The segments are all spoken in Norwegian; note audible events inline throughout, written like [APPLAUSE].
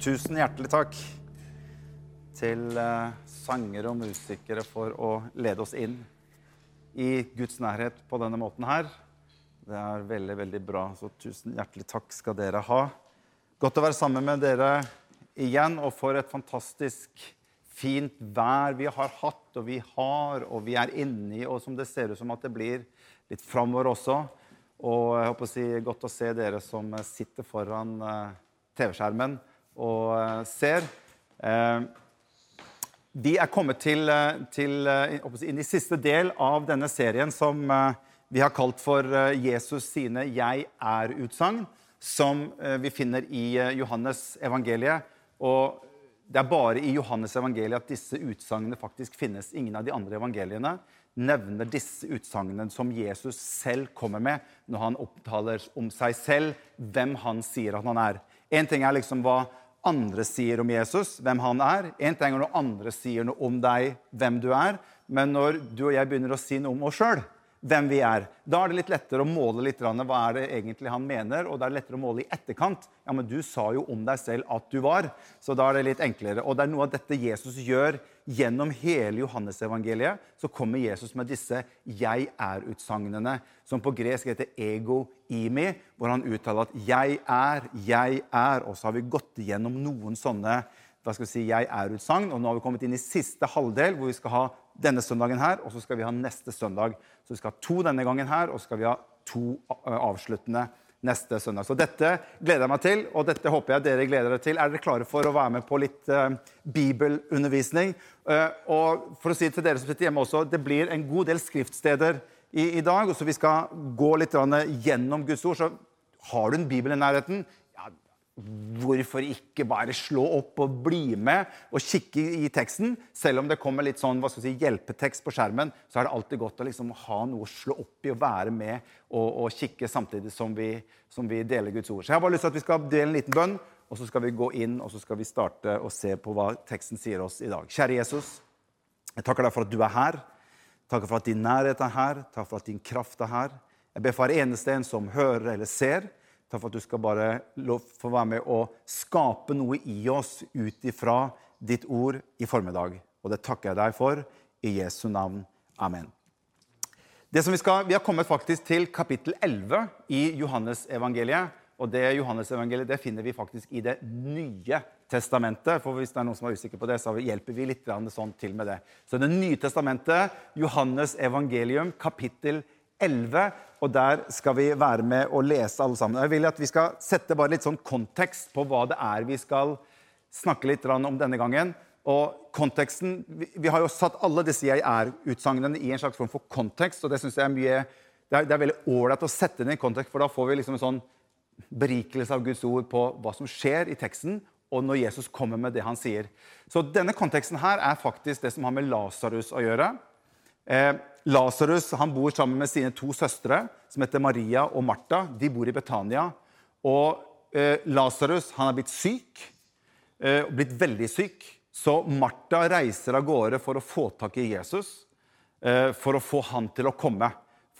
Tusen hjertelig takk til eh, sangere og musikere for å lede oss inn i Guds nærhet på denne måten her. Det er veldig, veldig bra, så tusen hjertelig takk skal dere ha. Godt å være sammen med dere igjen, og for et fantastisk fint vær vi har hatt, og vi har, og vi er inni, og som det ser ut som at det blir litt framover også. Og jeg håper å si godt å se dere som sitter foran eh, TV-skjermen og eh, ser. Eh, vi er kommet til, til inn i siste del av denne serien som vi har kalt for Jesus sine 'Jeg er'-utsagn, som vi finner i Johannes evangeliet. Og det er bare i Johannes evangeliet at disse utsagnene faktisk finnes. Ingen av de andre evangeliene nevner disse utsagnene som Jesus selv kommer med når han opptaler om seg selv, hvem han sier at han er. Én ting er liksom hva andre sier om Jesus, hvem han er. Én ting er når andre sier noe om deg, hvem du er. Men når du og jeg begynner å si noe om oss sjøl, hvem vi er. Da er det litt lettere å måle litt hva er det egentlig han mener, og det er lettere å måle i etterkant. Ja, men du sa jo om deg selv at du var, så da er det litt enklere. Og det er noe av dette Jesus gjør gjennom hele Johannesevangeliet. Så kommer Jesus med disse 'jeg er'-utsagnene, som på gresk heter 'ego imi', hvor han uttaler at 'jeg er, jeg er'. Og så har vi gått igjennom noen sånne hva skal vi si, 'jeg er'-utsagn. Og nå har vi kommet inn i siste halvdel, hvor vi skal ha denne søndagen her, og så skal vi ha neste søndag. Så vi skal ha to denne gangen her, og så skal vi ha to avsluttende neste søndag. Så dette gleder jeg meg til, og dette håper jeg dere gleder dere til. Er dere klare for å være med på litt uh, bibelundervisning? Uh, og for å si til dere som sitter hjemme også, det blir en god del skriftsteder i, i dag. og så Vi skal gå litt gjennom Guds ord. så Har du en bibel i nærheten, hvorfor ikke bare slå opp og bli med og kikke i teksten? Selv om det kommer litt sånn, hva skal si, hjelpetekst på skjermen, så er det alltid godt å liksom ha noe å slå opp i og være med og, og kikke samtidig som vi, som vi, deler Guds ord. Så jeg har bare lyst til at vi skal dele en liten bønn, og så skal vi gå inn og så skal vi starte å se på hva teksten sier oss i dag. Kjære Jesus, jeg takker deg for at du er her. Takker for at din nærhet er her. Takker for at din kraft er her. Jeg ber for hver eneste en som hører eller ser Takk for at du skal bare få være med og skape noe i oss ut ifra ditt ord i formiddag. Og det takker jeg deg for. I Jesu navn. Amen. Vi, skal, vi har kommet faktisk til kapittel 11 i Johannesevangeliet. Og det Johannesevangeliet det finner vi faktisk i Det nye testamentet. For hvis det er noen som er usikker på det, så hjelper vi litt sånn til med det. Så Det nye testamentet, Johannes evangelium, kapittel 11. 11, og der skal vi være med og lese alle sammen. Jeg vil at Vi skal sette bare litt sånn kontekst på hva det er vi skal snakke litt om denne gangen. Og konteksten, Vi har jo satt alle disse 'jeg er'-utsagnene i en slags form for kontekst. og Det synes jeg er mye, det er, det er veldig ålreit å sette den i kontekst, for da får vi liksom en sånn berikelse av Guds ord på hva som skjer i teksten, og når Jesus kommer med det han sier. Så denne konteksten her er faktisk det som har med Lasarus å gjøre. Eh, Lasarus bor sammen med sine to søstre, som heter Maria og Martha. De bor i Betania. Og eh, Lasarus er blitt syk, eh, blitt veldig syk. Så Martha reiser av gårde for å få tak i Jesus, eh, for å få han til å komme.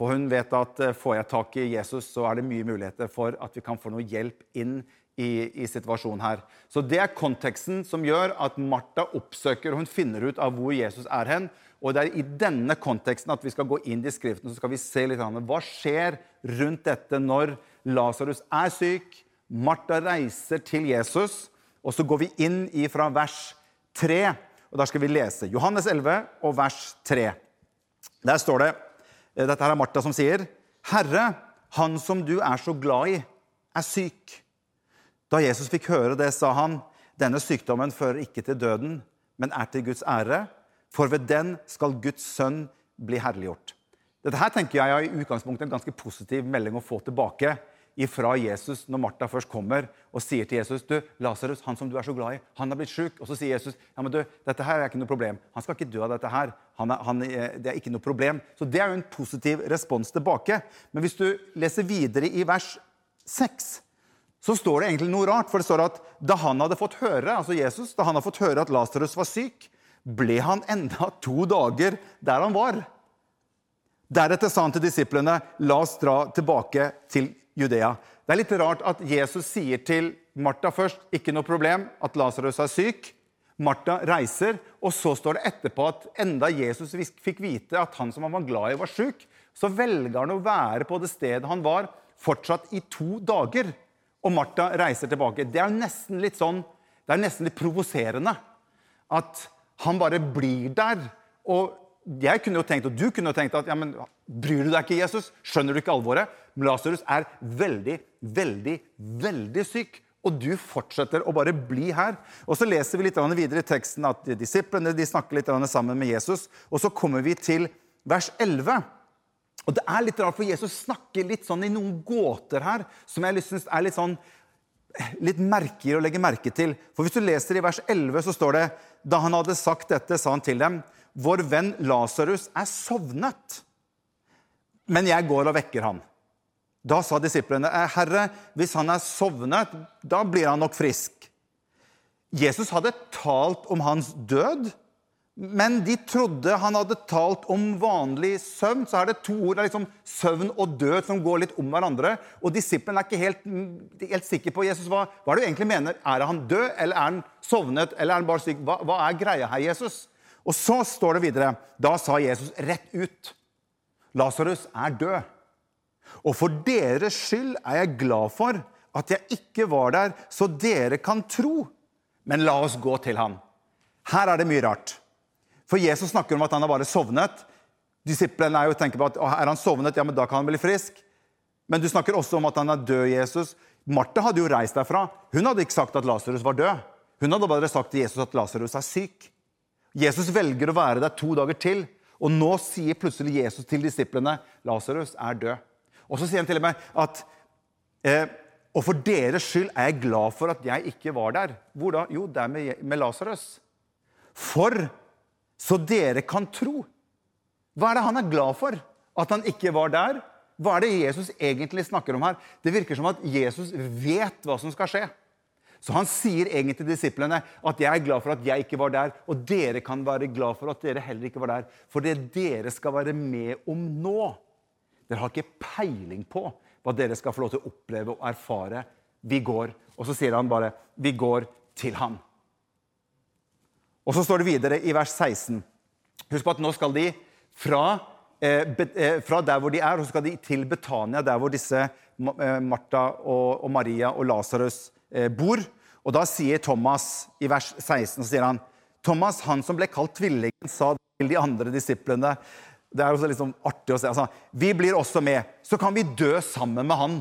For hun vet at eh, får jeg tak i Jesus, så er det mye muligheter for at vi kan få noe hjelp inn i, i, situasjonen her. Så Det er konteksten som gjør at Martha oppsøker og hun finner ut av hvor Jesus er hen. Og Det er i denne konteksten at vi skal gå inn i Skriften så skal vi se litt hva skjer rundt dette når Lasarus er syk. Martha reiser til Jesus, og så går vi inn fra vers 3. Og Der skal vi lese Johannes 11 og vers 3. Der står det Dette her er Martha som sier, 'Herre, han som du er så glad i, er syk.' Da Jesus fikk høre det, sa han, 'Denne sykdommen fører ikke til døden, men er til Guds ære.' For ved den skal Guds sønn bli herliggjort. Dette her tenker jeg er i utgangspunktet en ganske positiv melding å få tilbake fra Jesus når Martha først kommer og sier til Jesus du, Lasarus, han som du er så glad i, han er blitt sjuk. Og så sier Jesus ja, men du, dette her er ikke noe problem. Han skal ikke dø av dette her. Han er, han, det er ikke noe problem. Så det er jo en positiv respons tilbake. Men hvis du leser videre i vers 6, så står det egentlig noe rart. For det står at da han hadde fått høre, altså Jesus, da han hadde fått høre at Lasarus var syk, ble han enda to dager der han var. Deretter sa han til disiplene, la oss dra tilbake til Judea. Det er litt rart at Jesus sier til Martha først, ikke noe problem at Lasarus er syk. Martha reiser, og så står det etterpå at enda Jesus fikk vite at han som han var glad i, var syk, så velger han å være på det stedet han var, fortsatt i to dager. Og Martha reiser tilbake. Det er nesten litt sånn, det er nesten litt provoserende at han bare blir der. Og jeg kunne jo tenkt, og du kunne jo tenkt at ja, men bryr du deg ikke, Jesus? Skjønner du ikke alvoret? Lasarus er veldig, veldig, veldig syk. Og du fortsetter å bare bli her. Og Så leser vi litt videre i teksten at disiplene de snakker litt sammen med Jesus. Og så kommer vi til vers 11. Og det er litt rart, for Jesus snakker litt sånn i noen gåter her som jeg syns er litt sånn litt merker å legge merke til. For Hvis du leser i vers 11, så står det da han hadde sagt dette, sa han til dem, vår venn Lasarus er sovnet, men jeg går og vekker ham.' Da sa disiplene, «Eh, Herre, hvis han er sovnet, da blir han nok frisk. Jesus hadde talt om hans død, men de trodde han hadde talt om vanlig søvn. Så er det to ord, det liksom søvn og død, som går litt om hverandre. Og disiplene er ikke helt, helt sikre på Jesus. Hva, hva er det du egentlig mener? Er han død, eller er han sovnet, eller er han bare syk? Hva, hva er greia her, Jesus? Og så står det videre Da sa Jesus rett ut Lasarus er død. Og for deres skyld er jeg glad for at jeg ikke var der, så dere kan tro. Men la oss gå til ham. Her er det mye rart. For Jesus snakker om at han har bare sovnet. Disiplene er jo tenker på at er han sovnet, ja, men da kan han bli frisk. Men du snakker også om at han er død, Jesus. Martha hadde jo reist derfra. Hun hadde ikke sagt at Lasarus var død. Hun hadde bare sagt til Jesus at Lasarus er syk. Jesus velger å være der to dager til, og nå sier plutselig Jesus til disiplene Lasarus er død. Og så sier han til og med at eh, Og for deres skyld er jeg glad for at jeg ikke var der. Hvor da? Jo, der med, med Lasarus. For så dere kan tro. Hva er det han er glad for? At han ikke var der? Hva er det Jesus egentlig snakker om her? Det virker som at Jesus vet hva som skal skje. Så han sier egentlig til disiplene at jeg er glad for at jeg ikke var der, og dere kan være glad for at dere heller ikke var der. For det dere skal være med om nå Dere har ikke peiling på hva dere skal få lov til å oppleve og erfare. Vi går. Og så sier han bare vi går til han. Og så står det videre i vers 16. Husk på at nå skal de fra, eh, eh fra der hvor de er, og så skal de til Betania, der hvor disse eh, Martha og, og Maria og Lasarus bor. Og da sier Thomas i vers 16 så sier han, Thomas, han som ble kalt tvillingen, sa til de andre disiplene Det er jo litt sånn artig å se. Altså, vi blir også med. Så kan vi dø sammen med han.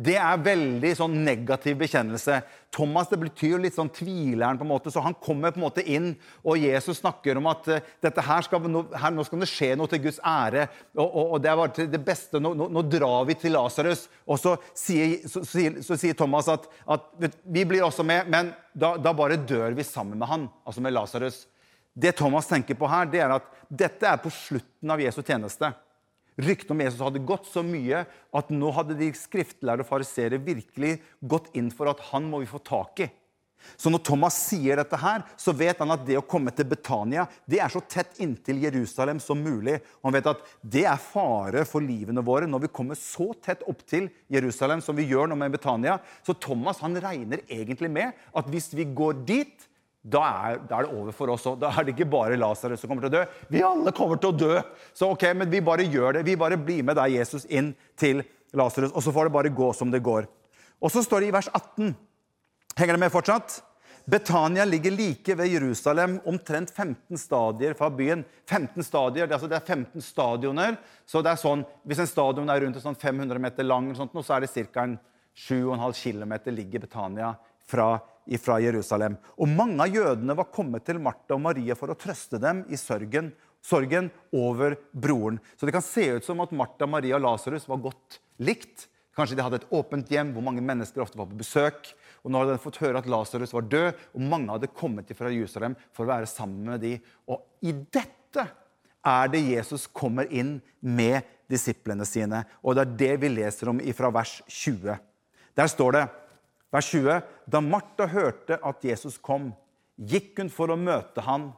Det er veldig sånn negativ bekjennelse. Thomas det betyr litt sånn tvileren, på en måte, så han kommer på en måte inn, og Jesus snakker om at uh, dette her skal, no, her, nå skal det skje noe til Guds ære. og, og, og Det er bare til det beste. Nå, nå, nå drar vi til Lasarus. Og så sier, så, så, så sier, Thomas at, at vi blir også med, men da, da bare dør vi sammen med han, altså med Lasarus. Det Thomas tenker på her, det er at dette er på slutten av Jesu tjeneste. Ryktene om Jesus hadde gått så mye at nå hadde de skriftlærde og fariseere virkelig gått inn for at han må vi få tak i. Så når Thomas sier dette, her, så vet han at det å komme til Betania det er så tett inntil Jerusalem som mulig. Han vet at det er fare for livene våre når vi kommer så tett opp til Jerusalem som vi gjør nå med Betania. Så Thomas han regner egentlig med at hvis vi går dit, da er, da er, det over for oss òg. Da er det ikke bare Lasarus som kommer til å dø. Vi alle kommer til å dø. Så ok, men vi bare gjør det. Vi bare blir med deg, Jesus, inn til Lasarus. Og så får det bare gå som det går. Og så står det i vers 18. Henger det med fortsatt? Betania ligger like ved Jerusalem, omtrent 15 stadier fra byen. 15 stadier, det er, altså det er 15 stadioner. så det er sånn, Hvis en stadion er rundt sånn 500 meter lang, sånt, så er det ca. 7,5 km ligger Betania fra fra Jerusalem. Og mange av jødene var kommet til Martha og Maria for å trøste dem i sørgen, sorgen over broren. Så det kan se ut som at Martha, Maria og Lasarus var godt likt. Kanskje de hadde et åpent hjem hvor mange mennesker ofte var på besøk. Og nå hadde de fått høre at Lasarus var død, og mange hadde kommet fra Jerusalem for å være sammen med dem. Og i dette er det Jesus kommer inn med disiplene sine. Og det er det vi leser om fra vers 20. Der står det Vers 20. Da Martha hørte at Jesus kom, gikk hun for å møte han.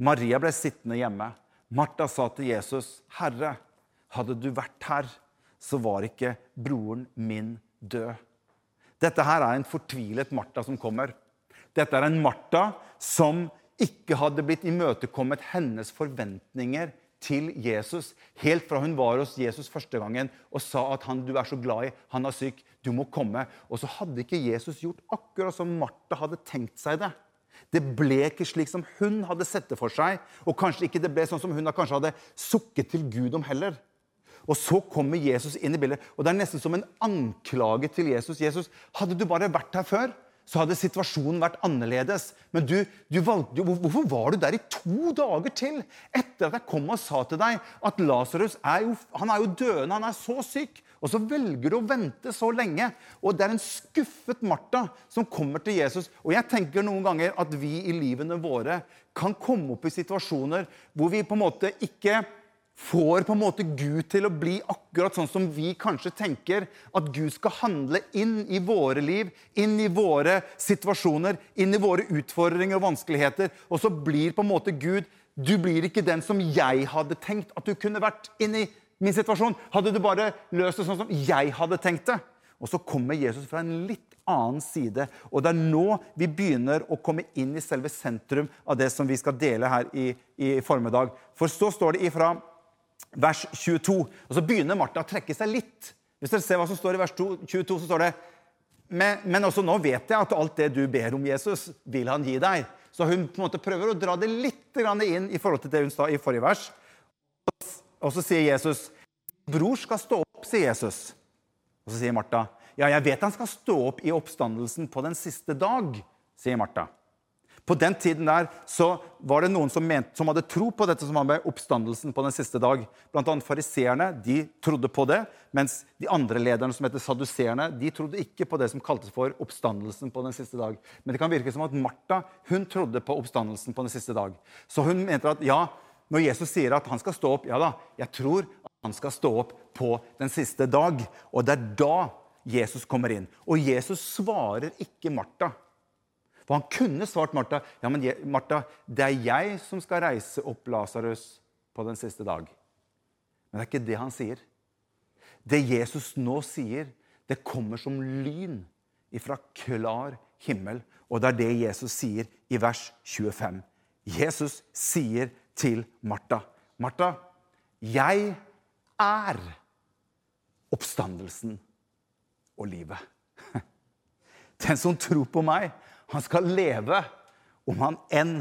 Maria ble sittende hjemme. Martha sa til Jesus, 'Herre, hadde du vært her, så var ikke broren min død.' Dette her er en fortvilet Martha som kommer. Dette er en Martha som ikke hadde blitt imøtekommet hennes forventninger til Jesus helt fra hun var hos Jesus første gangen og sa at han du er så glad i, han er syk, du må komme. Og så hadde ikke Jesus gjort akkurat som Martha hadde tenkt seg det. Det ble ikke slik som hun hadde sett det for seg, og kanskje ikke det ble sånn som hun kanskje hadde sukket til Gud om heller. Og så kommer Jesus inn i bildet, og det er nesten som en anklage til Jesus. Jesus, hadde du bare vært her før, så hadde situasjonen vært annerledes. Men du, du valgte Hvorfor var du der i to dager til etter at jeg kom og sa til deg at Lasarus er er jo døende, han er så syk? Og så velger du å vente så lenge. Og det er en skuffet Martha som kommer til Jesus. Og jeg tenker noen ganger at vi i livene våre kan komme opp i situasjoner hvor vi på en måte ikke får på en måte Gud til å bli akkurat sånn som vi kanskje tenker at Gud skal handle inn i våre liv, inn i våre situasjoner, inn i våre utfordringer og vanskeligheter. Og så blir på en måte Gud Du blir ikke den som jeg hadde tenkt at du kunne vært inn i min situasjon. Hadde du bare løst det sånn som jeg hadde tenkt det. Og så kommer Jesus fra en litt annen side. Og det er nå vi begynner å komme inn i selve sentrum av det som vi skal dele her i, i formiddag. For så står det ifra vers 22. Og så begynner Martha å trekke seg litt. Hvis dere ser hva som står i vers 22, så står det men, men også nå vet jeg at alt det du ber om, Jesus, vil han gi deg. Så hun på en måte prøver å dra det litt inn i forhold til det hun sa i forrige vers. Og så sier Jesus, 'Bror skal stå opp', sier Jesus. Og så sier Martha, 'Ja, jeg vet han skal stå opp i oppstandelsen på den siste dag', sier Martha. På den tiden der så var det noen som, mente, som hadde tro på dette som var med oppstandelsen på den siste dag. Blant annet fariseerne de trodde på det, mens de andre lederne, som heter saduseerne, de trodde ikke på det som kaltes for oppstandelsen på den siste dag. Men det kan virke som at Martha hun trodde på oppstandelsen på den siste dag. Så hun mente at ja, når Jesus sier at han skal stå opp, ja da, jeg tror at han skal stå opp på den siste dag. Og det er da Jesus kommer inn. Og Jesus svarer ikke Martha. For han kunne svart Martha ja, men Martha, det er jeg som skal reise opp Lasarus på den siste dag. Men det er ikke det han sier. Det Jesus nå sier, det kommer som lyn ifra klar himmel. Og det er det Jesus sier i vers 25. Jesus sier til Martha, Martha, jeg er oppstandelsen og livet. [LAUGHS] Den som tror på meg, han skal leve om han enn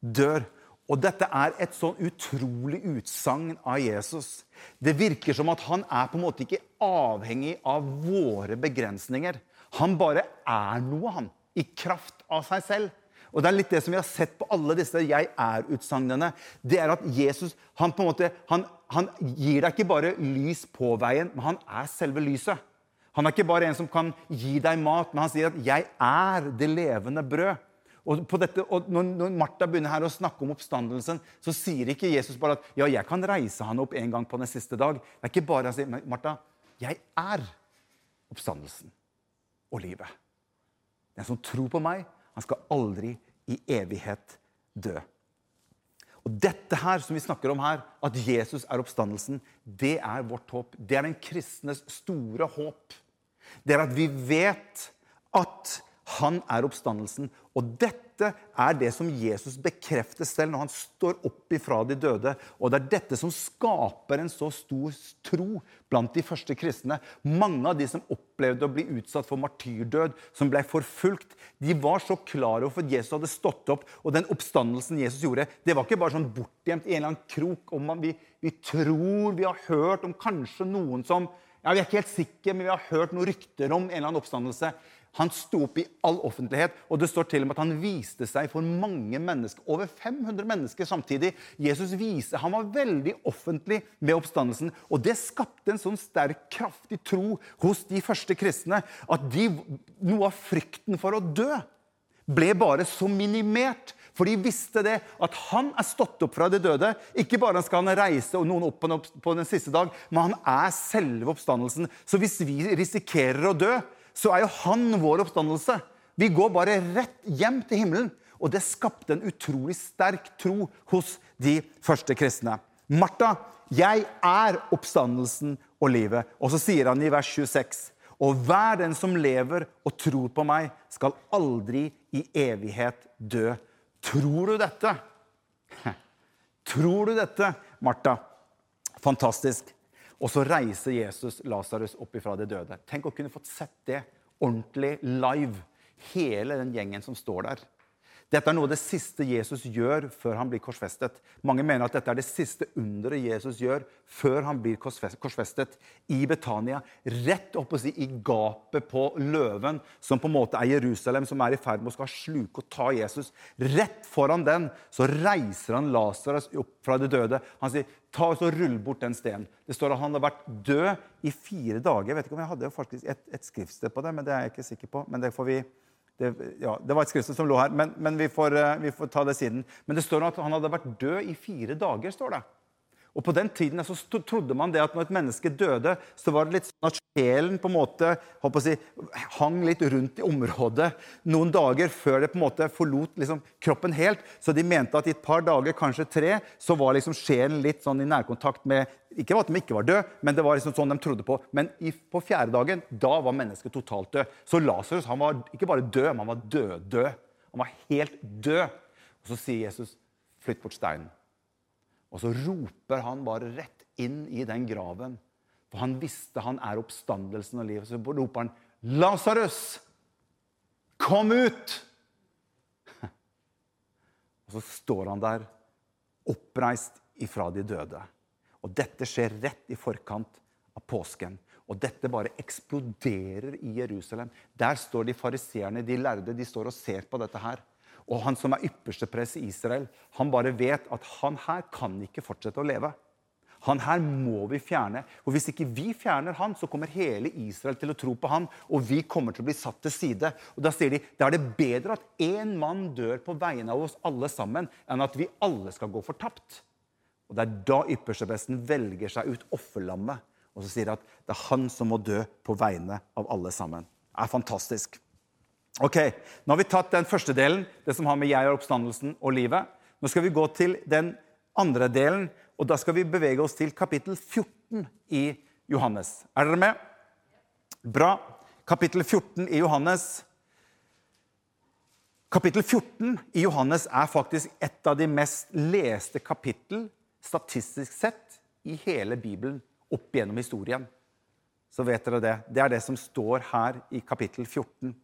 dør. Og dette er et sånn utrolig utsagn av Jesus. Det virker som at han er på en måte ikke avhengig av våre begrensninger. Han bare er noe, han. I kraft av seg selv. Og det er litt det som vi har sett på alle disse 'jeg er'-utsagnene. Det er at Jesus han på en måte, han, han gir deg ikke bare lys på veien, men han er selve lyset. Han er ikke bare en som kan gi deg mat, men han sier at 'jeg er det levende brød'. Og, dette, og når, når Martha begynner her å snakke om oppstandelsen, så sier ikke Jesus bare at 'ja, jeg kan reise han opp en gang på den siste dag'. Det er ikke bare han sier, Martha, 'jeg er oppstandelsen og livet'. Den som tror på meg, han skal aldri i evighet dø. Og Dette her som vi snakker om her, at Jesus er oppstandelsen, det er vårt håp. Det er den kristnes store håp det er at vi vet at han er oppstandelsen. Og dette er det som Jesus bekrefter selv når han står opp ifra de døde. Og det er dette som skaper en så stor tro blant de første kristne. Mange av de som opplevde å bli utsatt for martyrdød, som ble forfulgt, de var så klar over at Jesus hadde stått opp. Og den oppstandelsen Jesus gjorde, det var ikke bare sånn bortgjemt i en eller annen krok. om man, vi, vi tror vi har hørt om kanskje noen som ja, Vi er ikke helt sikre, men vi har hørt noen rykter om en eller annen oppstandelse. Han sto opp i all offentlighet, og det står til og med at han viste seg for mange mennesker. Over 500 mennesker samtidig. Jesus viser, Han var veldig offentlig med oppstandelsen. Og det skapte en sånn sterk, kraftig tro hos de første kristne at de, noe av frykten for å dø ble bare så minimert for de visste det, at han er stått opp fra de døde. Ikke bare skal han reise noen opp på den siste dag, men han er selve oppstandelsen. Så hvis vi risikerer å dø, så er jo han vår oppstandelse. Vi går bare rett hjem til himmelen. Og det skapte en utrolig sterk tro hos de første kristne. Martha, jeg er oppstandelsen og livet. Og så sier han i vers 26.: Og hver den som lever og tror på meg, skal aldri i evighet dø. Tror du dette? [LAUGHS] Tror du dette, Martha? Fantastisk. Og så reiser Jesus Lasarus opp ifra de døde. Tenk å kunne fått sett det ordentlig live. Hele den gjengen som står der. Dette er noe av det siste Jesus gjør før han blir korsfestet. Mange mener at dette er det siste underet Jesus gjør før han blir korsfestet i Betania. Rett opp å si, i gapet på løven, som på en måte er Jerusalem, som er i ferd med å skal sluke og ta Jesus. Rett foran den så reiser han Lasarus opp fra de døde. Han sier, ta og rull bort den stenen. Det står at han har vært død i fire dager. Jeg vet ikke om jeg hadde faktisk et, et skriftsted på det, men det er jeg ikke sikker på. men det får vi det, ja, det, var et skriftsted som lå her, men, men vi, får, eh, vi, får, ta det siden. Men det står at han hadde vært død i fire dager. står det. Og På den tiden så trodde man det at når et menneske døde, så var det litt sånn at sjelen på en måte si, hang litt rundt i området noen dager før det på en måte forlot liksom, kroppen helt. Så de mente at i et par dager, kanskje tre, så var liksom sjelen litt sånn i nærkontakt med Ikke at de ikke var døde, men det var liksom sånn de trodde på. Men i, på fjerde dagen, da var mennesket totalt død. Så Lasarus var ikke bare død, men han var død-død. Han var helt død. Og så sier Jesus, flytt bort steinen. Og så roper han bare rett inn i den graven. For han visste han er oppstandelsen og livet. Så roper han, 'Lasarus, kom ut!' [LAUGHS] Og så står han der, oppreist ifra de døde. Og dette skjer rett i forkant av påsken. Og dette bare eksploderer i Jerusalem. Der står de fariseerne, de lærde, de står og ser på dette her. Og han som er ypperste press i Israel, han bare vet at han her kan ikke fortsette å leve. Han her må vi fjerne. Og Hvis ikke vi fjerner han, så kommer hele Israel til å tro på han, og vi kommer til å bli satt til side. Og Da sier de da er det bedre at én mann dør på vegne av oss alle sammen, enn at vi alle skal gå fortapt. Og Det er da ypperstepresten velger seg ut offerlammet, og så sier at det er han som må dø på vegne av alle sammen. Det er fantastisk. Ok, Nå har vi tatt den første delen, det som har med jeg og oppstandelsen og livet. Nå skal vi gå til den andre delen, og da skal vi bevege oss til kapittel 14 i Johannes. Er dere med? Bra. Kapittel 14 i Johannes. Kapittel 14 i Johannes er faktisk et av de mest leste kapittel statistisk sett i hele Bibelen opp gjennom historien. Så vet dere det. Det er det som står her i kapittel 14.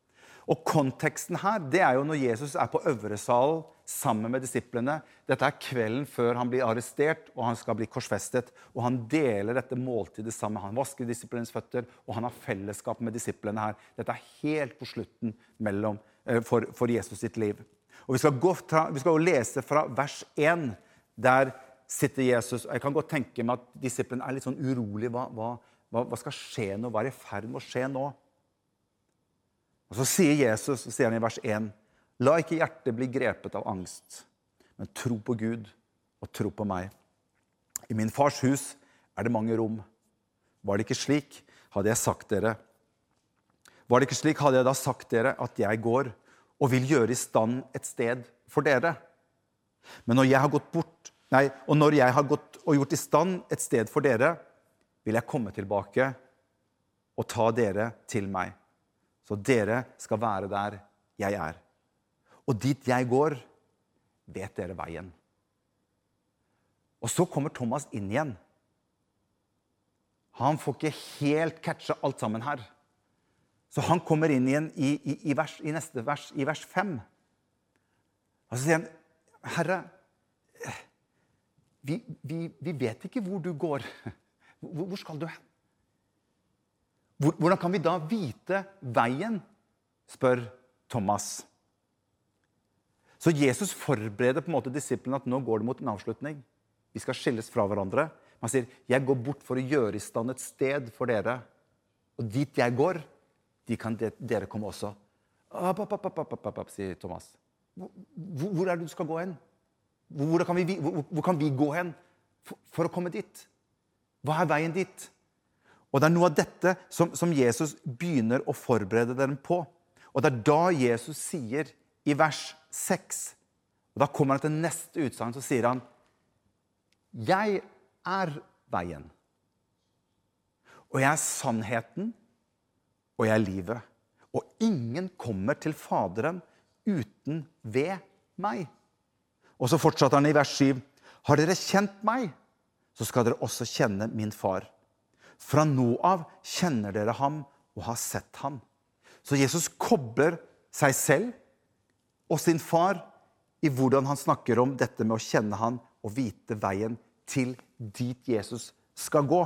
Og Konteksten her det er jo når Jesus er på Øvresalen sammen med disiplene. Dette er kvelden før han blir arrestert og han skal bli korsfestet. og Han deler dette måltidet sammen. Han vasker disiplenes føtter, og han har fellesskap med disiplene her. Dette er helt på slutten mellom, eh, for, for, Jesus sitt liv. Og Vi skal, gå vi skal lese fra vers 1. Der sitter Jesus. og Jeg kan godt tenke meg at disiplene er litt sånn urolige. Hva, hva, hva skal skje nå? Hva er i ferd med å skje nå? Og Så sier Jesus så sier han i vers 1.: La ikke hjertet bli grepet av angst, men tro på Gud og tro på meg. I min fars hus er det mange rom. Var det ikke slik, hadde jeg sagt dere. Var det ikke slik, hadde jeg da sagt dere at jeg går og vil gjøre i stand et sted for dere. Men når jeg har gått bort, nei, og når jeg har gått og gjort i stand et sted for dere, vil jeg komme tilbake og ta dere til meg så dere skal være der jeg er. Og dit jeg går, vet dere veien. Og så kommer Thomas inn igjen. Han får ikke helt catcha alt sammen her. Så han kommer inn igjen i, i, i, vers, i neste vers, i vers 5. Og så sier han, 'Herre, vi, vi, vi vet ikke hvor du går. Hvor, hvor skal du hen?' Hvordan kan vi da vite veien? spør Thomas. Så Jesus forbereder på en måte disiplene at nå går det mot en avslutning. Vi skal skilles fra hverandre. Han sier, 'Jeg går bort for å gjøre i stand et sted for dere.' Og dit jeg går, de kan dere komme også. App, app, app, sier Thomas. Hvor, er det du skal gå hen? Hvor kan vi, hvor, hvor kan vi gå hen for, for, å komme dit? Hva er veien dit? Og Det er noe av dette som, som Jesus begynner å forberede dem på. Og Det er da Jesus sier i vers 6 og Da kommer han til neste utsagn, så sier han Jeg er veien. Og jeg er sannheten, og jeg er livet. Og ingen kommer til Faderen uten ved meg. Og så fortsatte han i vers 7. Har dere kjent meg, så skal dere også kjenne min far. Fra nå av kjenner dere ham og har sett ham. Så Jesus kobler seg selv og sin far i hvordan han snakker om dette med å kjenne han og vite veien til dit Jesus skal gå.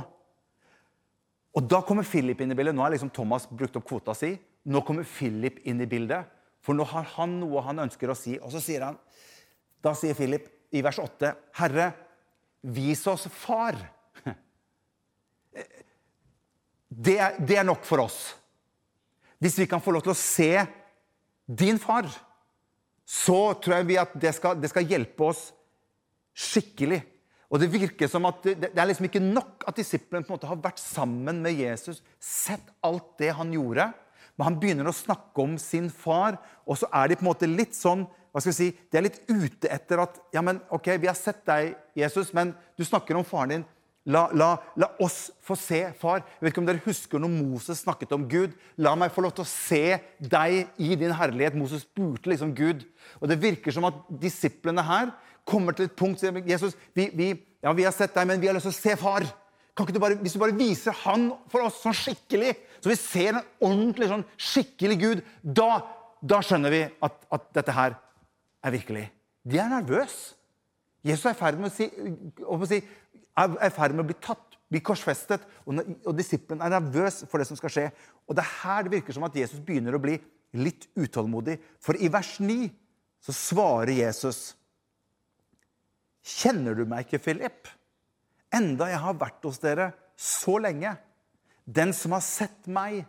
Og Da kommer Philip inn i bildet. Nå har liksom Thomas brukt opp kvota si. Nå kommer Philip inn i bildet, for nå har han noe han ønsker å si. Og så sier han, Da sier Philip i vers 8.: Herre, vis oss Far. Det det er nok for oss. Hvis vi kan få lov til å se din far, så tror jeg vi at det skal, det skal hjelpe oss skikkelig. Og Det virker som at det, det er liksom ikke nok at disiplene på en måte har vært sammen med Jesus, sett alt det han gjorde, men han begynner å snakke om sin far, og så er de på en måte litt sånn hva skal vi si, De er litt ute etter at ja, men ok, vi har sett deg, Jesus, men du snakker om faren din. La, la, la, oss få se, far. Jeg vet ikke om dere husker når Moses snakket om Gud. La meg få lov til å se deg i din herlighet. Moses spurte liksom Gud. Og Det virker som at disiplene her kommer til et punkt sier Jesus, vi, vi, ja, vi har sett deg, men vi har lyst til å se far. Kan ikke du bare, hvis du bare viser han for oss sånn skikkelig, så vi ser en ordentlig sånn skikkelig Gud, da, da skjønner vi at, at, dette her er virkelig. De er nervøse. Jesus er i ferd med å si, si er i ferd med å bli tatt, bli korsfestet. Og, og disippelen er nervøs for det som skal skje. Og det er her det virker som at Jesus begynner å bli litt utålmodig. For i vers 9 så svarer Jesus Kjenner du meg ikke, Philip? Enda jeg har vært hos dere så lenge. Den som har sett meg,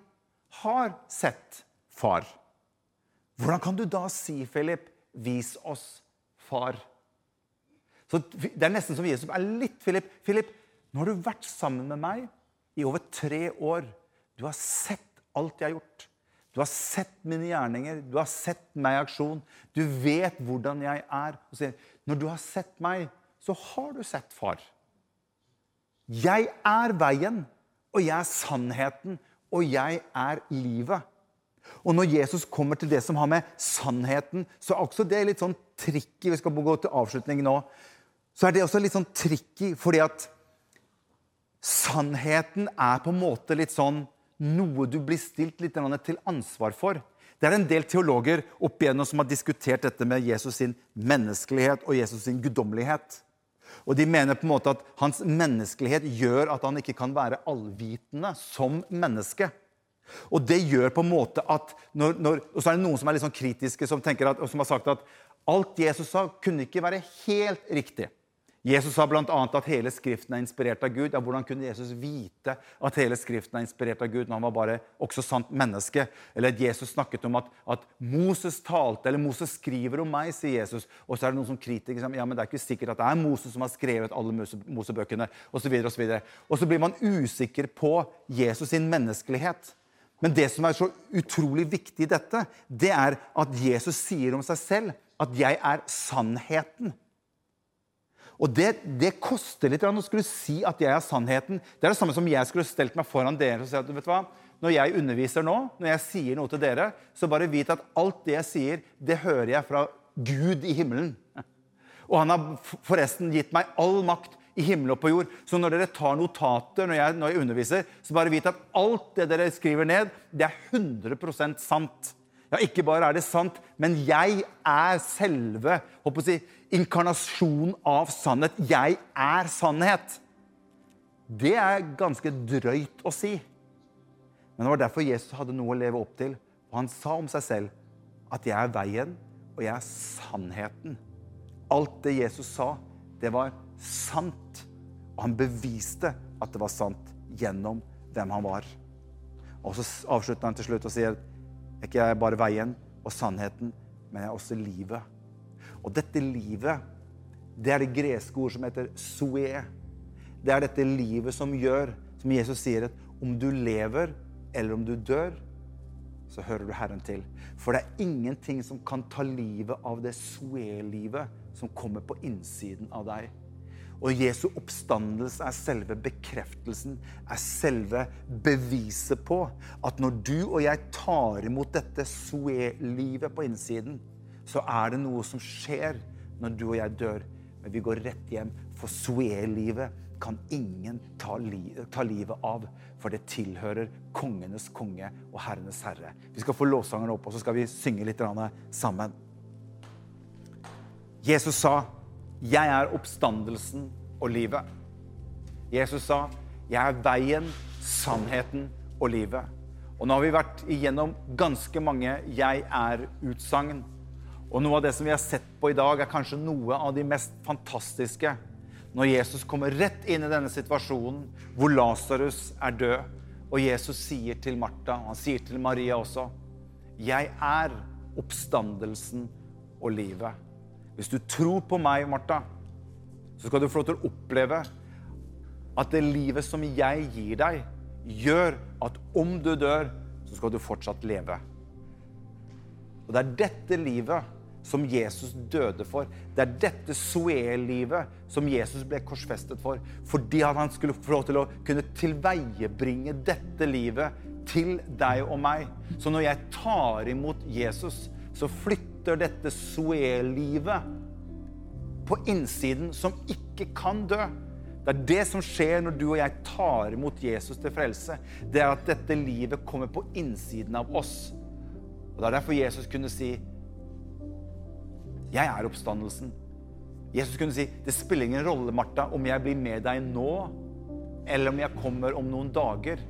har sett far. Hvordan kan du da si, Philip, vis oss far? Så Det er nesten som Jesus er litt Philip. Philip, nå har du vært sammen med meg i over tre år. Du har sett alt jeg har gjort. Du har sett mine gjerninger, du har sett meg i aksjon. Du vet hvordan jeg er. Og sier, når du har sett meg, så har du sett far. Jeg er veien, og jeg er sannheten, og jeg er livet. Og når Jesus kommer til det som har med sannheten, så er også det litt sånn tricky. Vi skal gå til avslutning nå så er det også litt sånn tricky, fordi at sannheten er på en måte litt sånn noe du blir stilt litt til ansvar for. Det er en del teologer opp igjennom som har diskutert dette med Jesus sin menneskelighet og Jesus sin guddommelighet. Og De mener på en måte at hans menneskelighet gjør at han ikke kan være allvitende som menneske. Og det gjør på en måte at når, når, Og så er det noen som er litt sånn kritiske, som, at, som har sagt at alt Jesus sa, kunne ikke være helt riktig. Jesus sa bl.a. at hele Skriften er inspirert av Gud. Ja, Hvordan kunne Jesus vite at hele Skriften er inspirert av Gud når han var bare også sant menneske? Eller at Jesus snakket om at, at Moses talte, eller Moses skriver om meg, sier Jesus. Og så er det noen som kritiker som ja, men det er ikke sikkert at det er Moses som har skrevet alle Mosebøkene. Og så, videre, og, så, og så blir man usikker på Jesus sin menneskelighet. Men det som er så utrolig viktig i dette, det er at Jesus sier om seg selv at 'jeg er sannheten'. Og det, det, koster litt å skulle si at jeg er sannheten. Det er det samme som jeg skulle stelt meg foran dere og si at vet du hva, når jeg underviser nå, når jeg sier noe til dere, så bare vit at alt det jeg sier, det hører jeg fra Gud i himmelen. Og han har forresten gitt meg all makt i himmel og på jord. Så når dere tar notater når jeg, når jeg underviser, så bare vit at alt det dere skriver ned, det er 100% sant. Ja, ikke bare er det sant, men jeg er selve håper si, inkarnasjonen av sannhet. Jeg er sannhet. Det er ganske drøyt å si. Men det var derfor Jesus hadde noe å leve opp til. Og han sa om seg selv at 'jeg er veien, og jeg er sannheten'. Alt det Jesus sa, det var sant. Og han beviste at det var sant gjennom hvem han var. Og så avslutter han til slutt og sier ikke jeg bare veien og sannheten, men jeg er også livet. Og dette livet, det er det greske ord som heter soe. Det er dette livet som gjør, som Jesus sier, at om du lever eller om du dør, så hører du Herren til. For det er ingenting som kan ta livet av det soe-livet som kommer på innsiden av deg. Og Jesu oppstandelse er selve bekreftelsen, er selve beviset på at når du og jeg tar imot dette Zoe-livet på innsiden, så er det noe som skjer når du og jeg dør. Men vi går rett hjem, for Zoe-livet kan ingen ta, li ta, livet av, for det tilhører kongenes konge og herrenes herre. Vi skal få lovsangerne opp, og så skal vi synge litt sammen. Jesus sa 'Jeg er oppstandelsen og livet'. Jesus sa 'Jeg er veien, sannheten og livet'. Og nå har vi vært igjennom ganske mange 'jeg er'-utsagn. Og noe av det som vi har sett på i dag, er kanskje noe av de mest fantastiske. Når Jesus kommer rett inn i denne situasjonen hvor Lasarus er død, og Jesus sier til Martha, og han sier til Maria også, 'Jeg er oppstandelsen og livet'. Hvis du tror på meg, Martha, så skal du få lov til å oppleve at det livet som jeg gir deg, gjør at om du dør, så skal du fortsatt leve. Og det er dette livet som Jesus døde for. Det er dette Zoe-livet som Jesus ble korsfestet for. Fordi han skulle få lov til å kunne tilveiebringe dette livet til deg og meg. Så når jeg tar imot Jesus, så flytter dette Zoe-livet på innsiden som ikke kan dø. Det er det som skjer når du og jeg tar imot Jesus til frelse. Det er at dette livet kommer på innsiden av oss. Og Det er derfor Jesus kunne si, 'Jeg er oppstandelsen'. Jesus kunne si, 'Det spiller ingen rolle, Martha, om jeg blir med deg nå, eller om jeg kommer om noen dager'.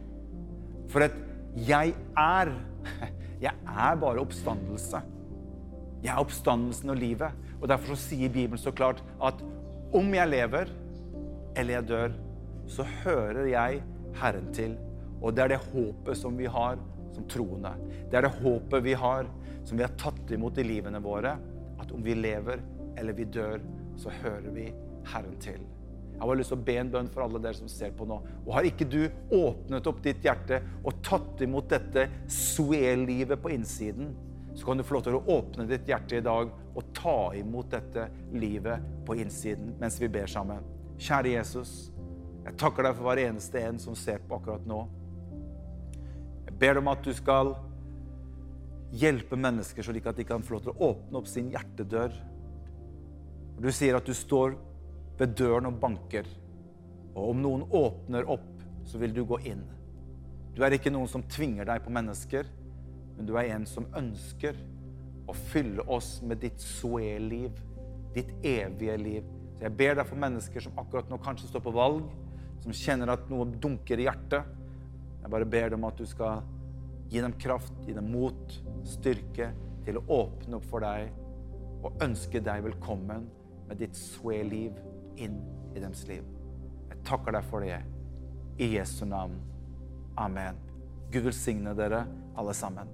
For at jeg er [LAUGHS] Jeg er bare oppstandelse. Jeg er oppstandelsen og livet. Og Derfor så sier Bibelen så klart at om jeg lever eller jeg dør, så hører jeg Herren til. Og det er det håpet som vi har som troende. Det er det håpet vi har som vi har tatt imot i livene våre. At om vi lever eller vi dør, så hører vi Herren til. Jeg har lyst til å be en bønn for alle dere som ser på nå. Og har ikke du åpnet opp ditt hjerte og tatt imot dette suel-livet på innsiden, så kan du få lov til å åpne ditt hjerte i dag og ta imot dette livet på innsiden mens vi ber sammen. Kjære Jesus, jeg takker deg for hver eneste en som ser på akkurat nå. Jeg ber deg om at du skal hjelpe mennesker slik at de kan få lov til å åpne opp sin hjertedør. Du sier at du står ved døren og banker, og om noen åpner opp, så vil du gå inn. Du er ikke noen som tvinger deg på mennesker men du er en som ønsker å fylle oss med ditt soe-liv, ditt evige liv. Så jeg ber deg for mennesker som akkurat nå kanskje står på valg, som kjenner at noe dunker i hjertet. Jeg bare ber dem at du skal gi dem kraft, gi dem mot, styrke til å åpne opp for deg og ønske deg velkommen med ditt soe-liv inn i deres liv. Jeg takker deg for det. I Jesu navn. Amen. Gud velsigne dere alle sammen.